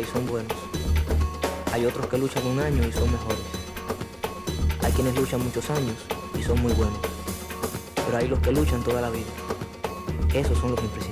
y son buenos. Hay otros que luchan un año y son mejores. Hay quienes luchan muchos años y son muy buenos. Pero hay los que luchan toda la vida. Esos son los imprescindibles.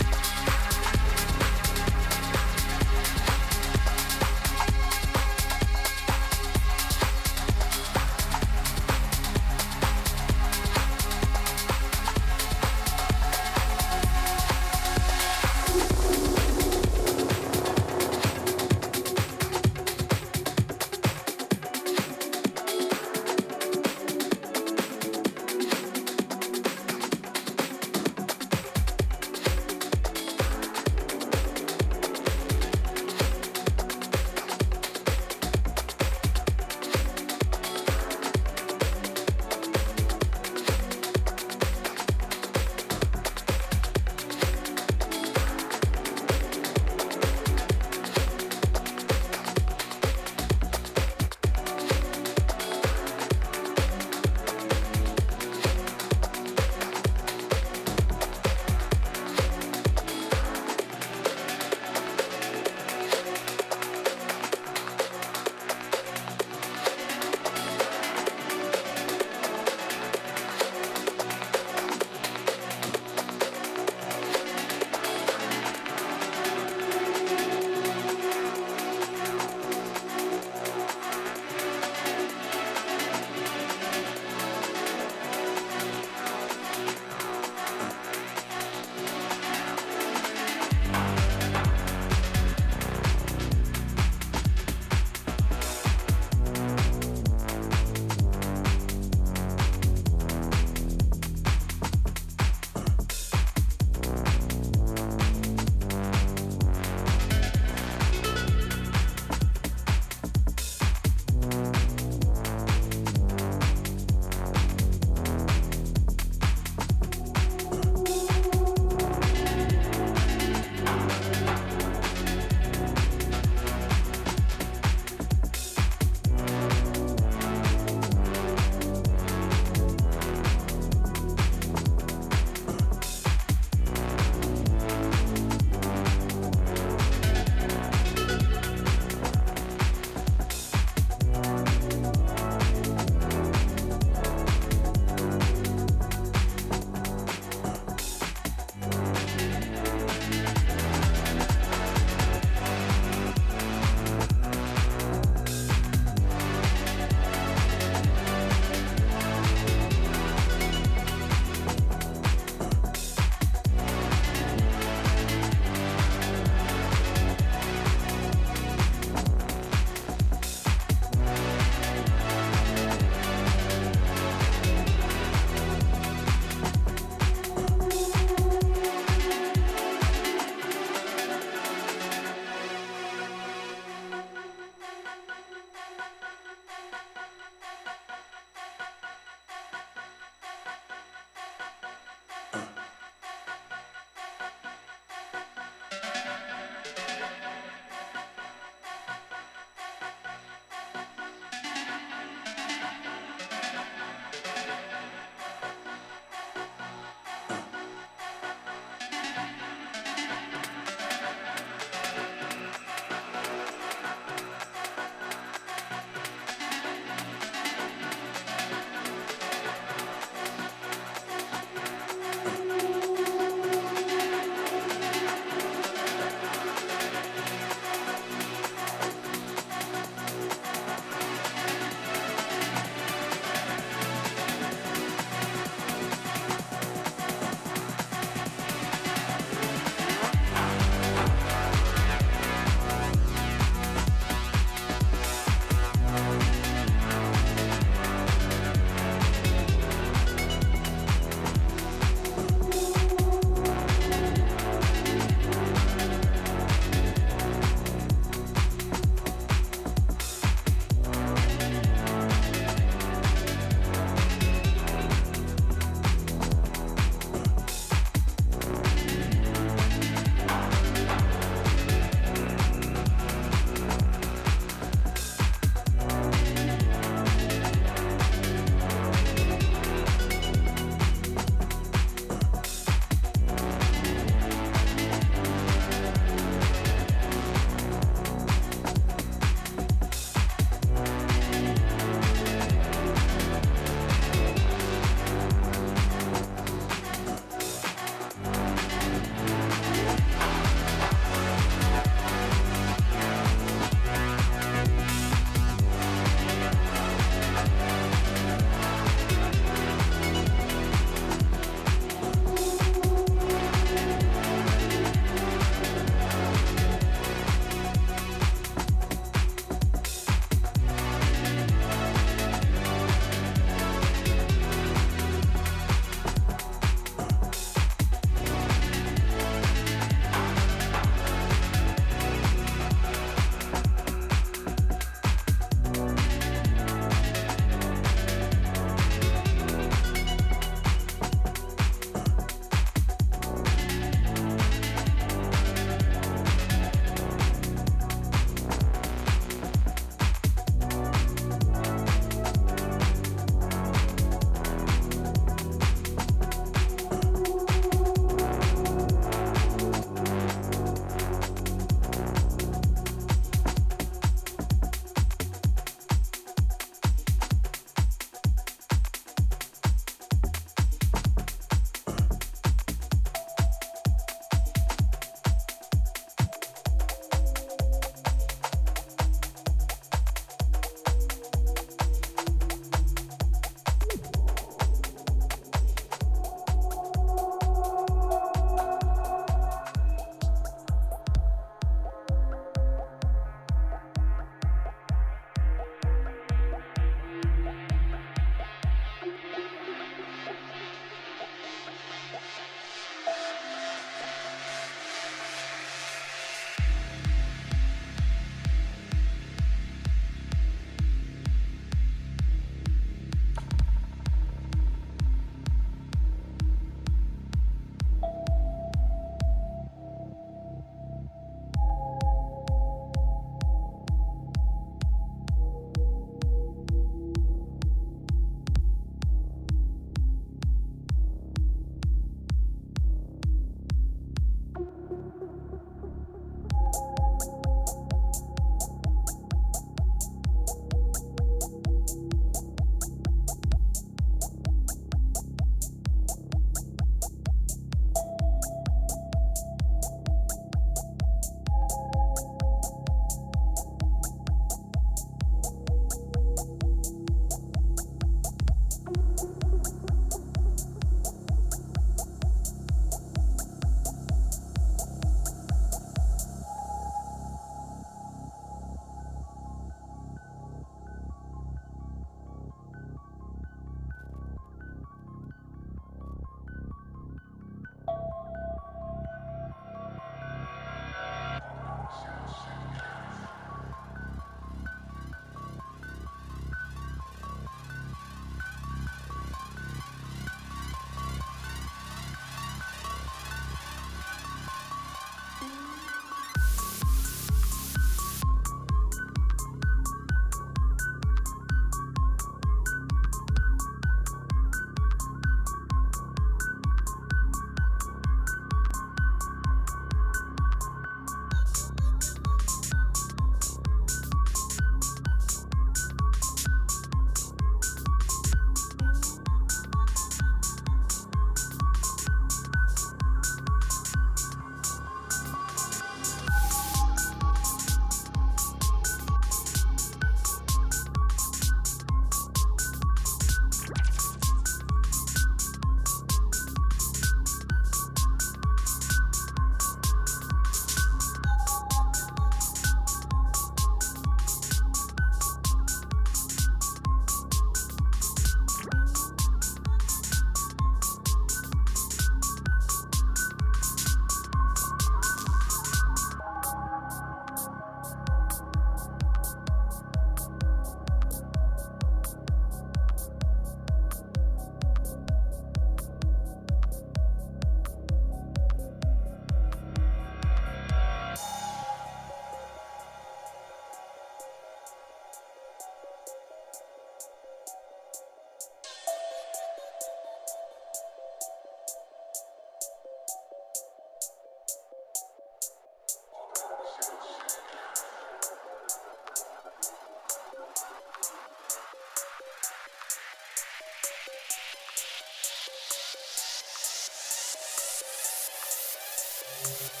Podcast.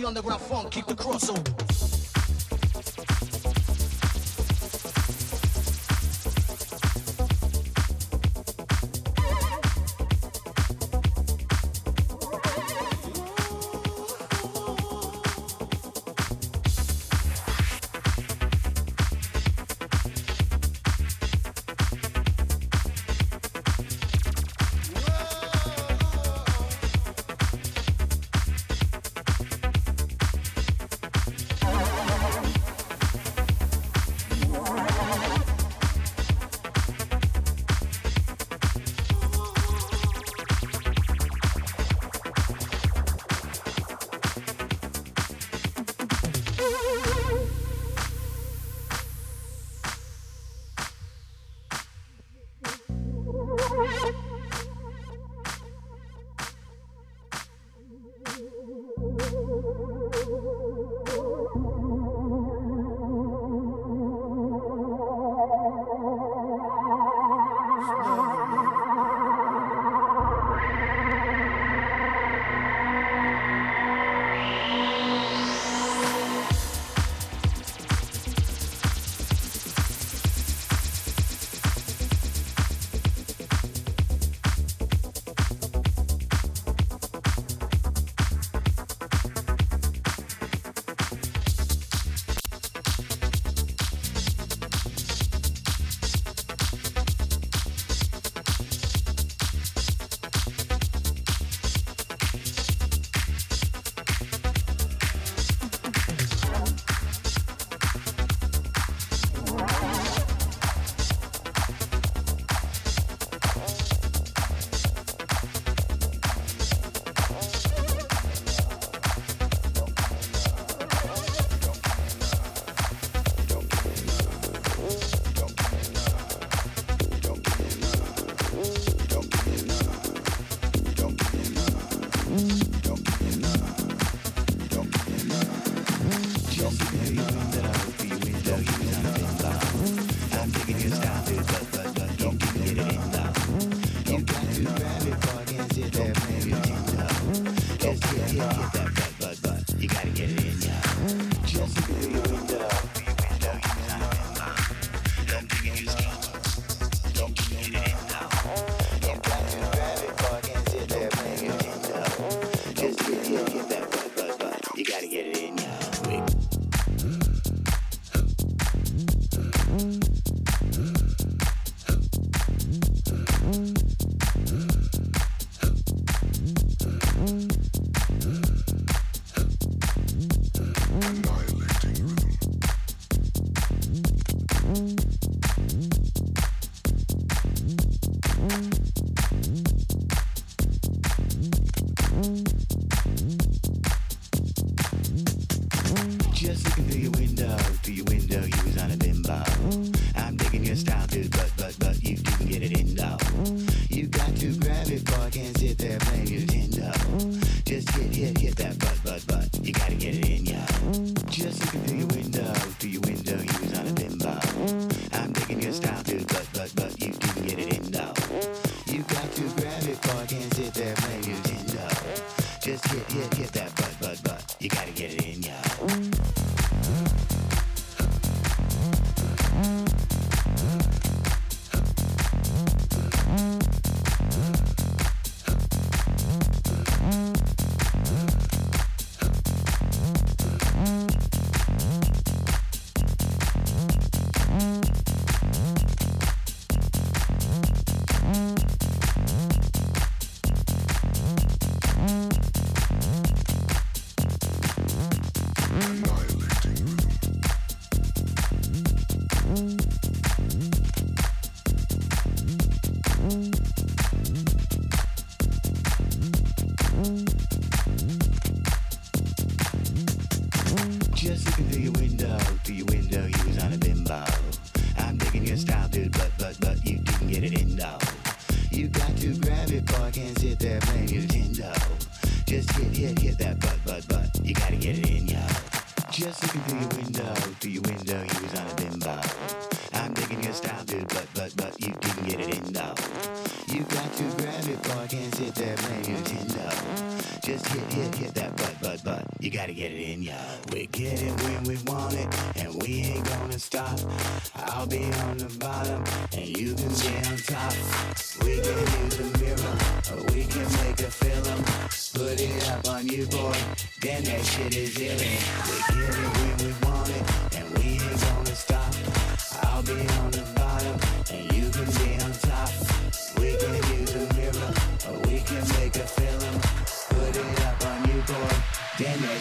The underground funk, keep the crossover.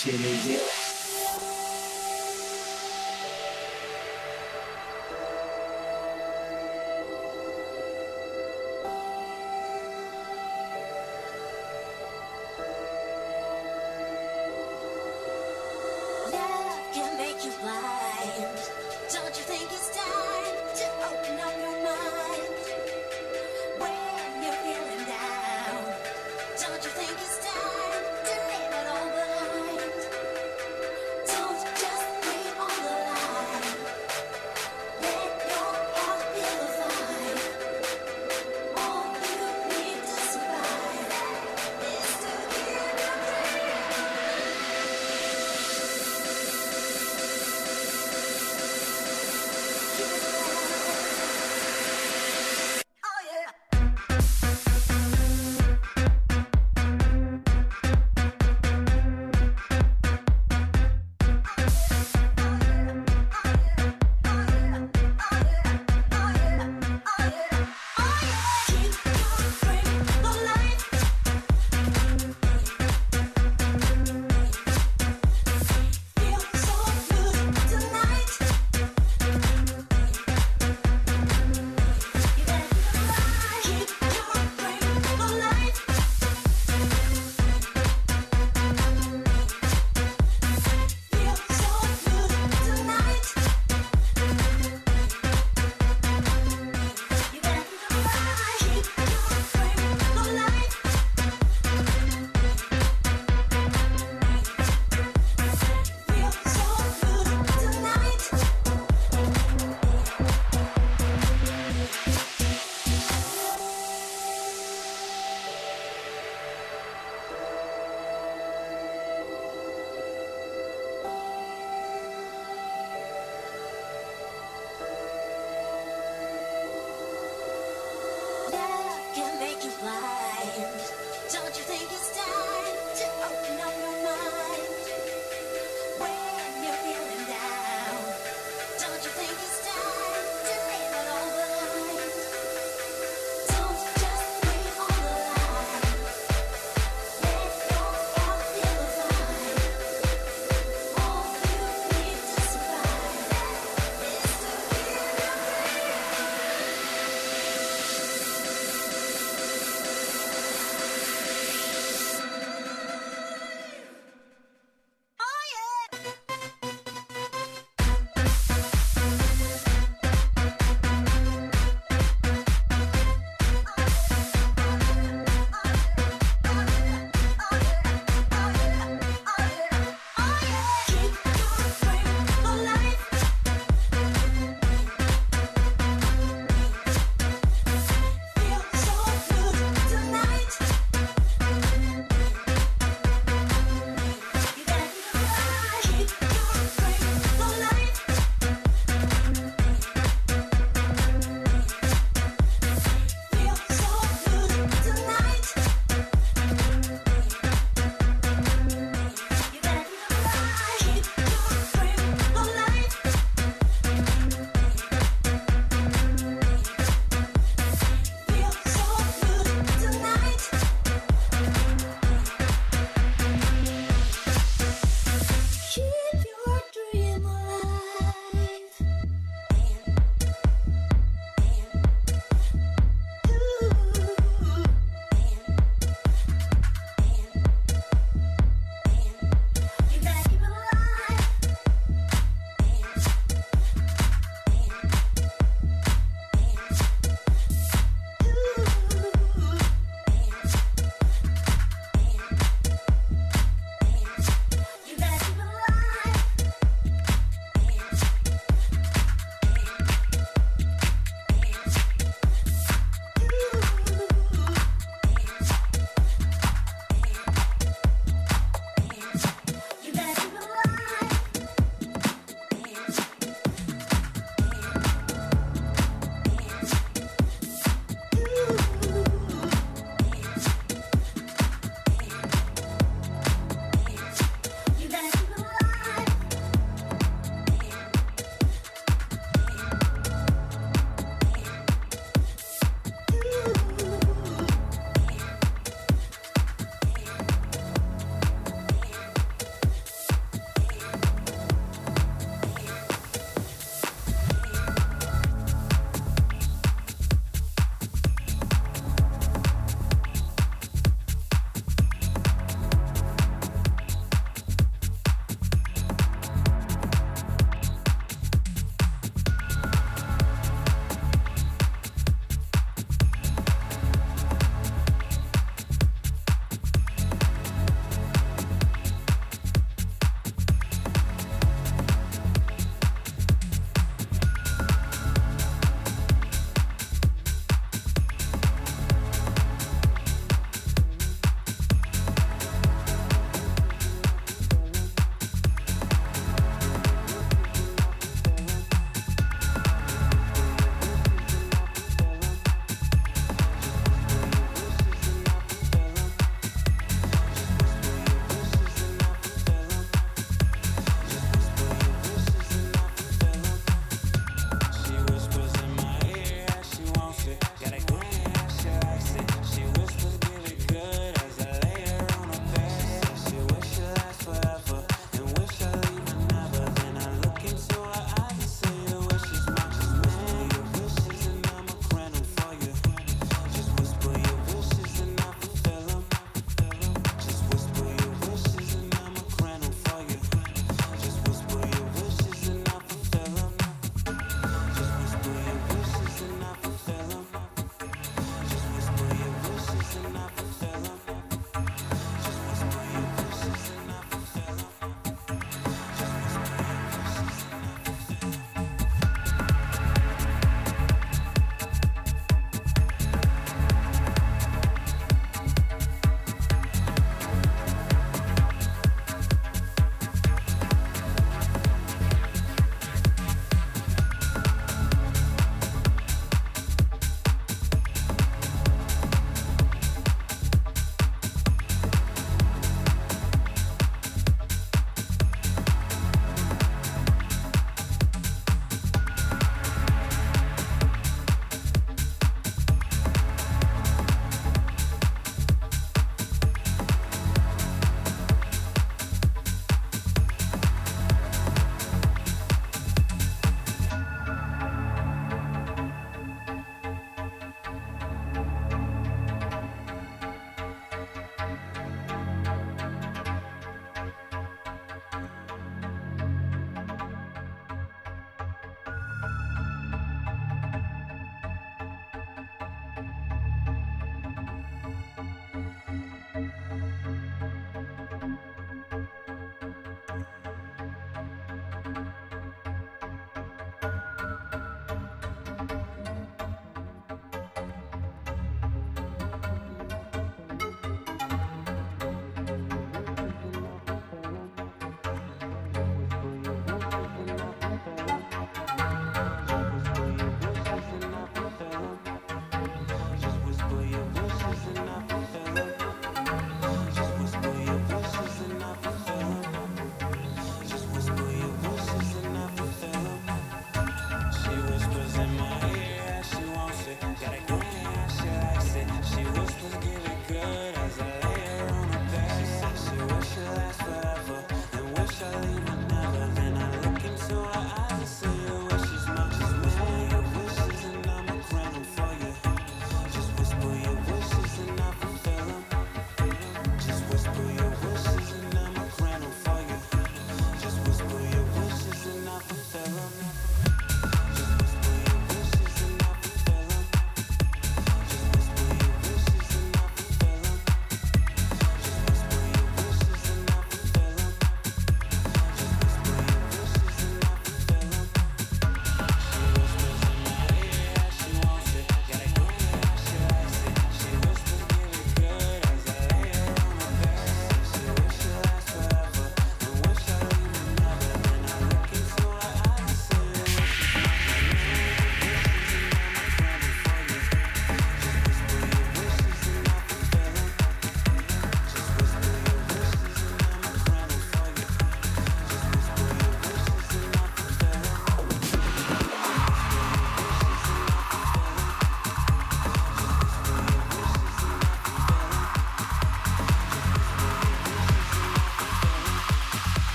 Shit is.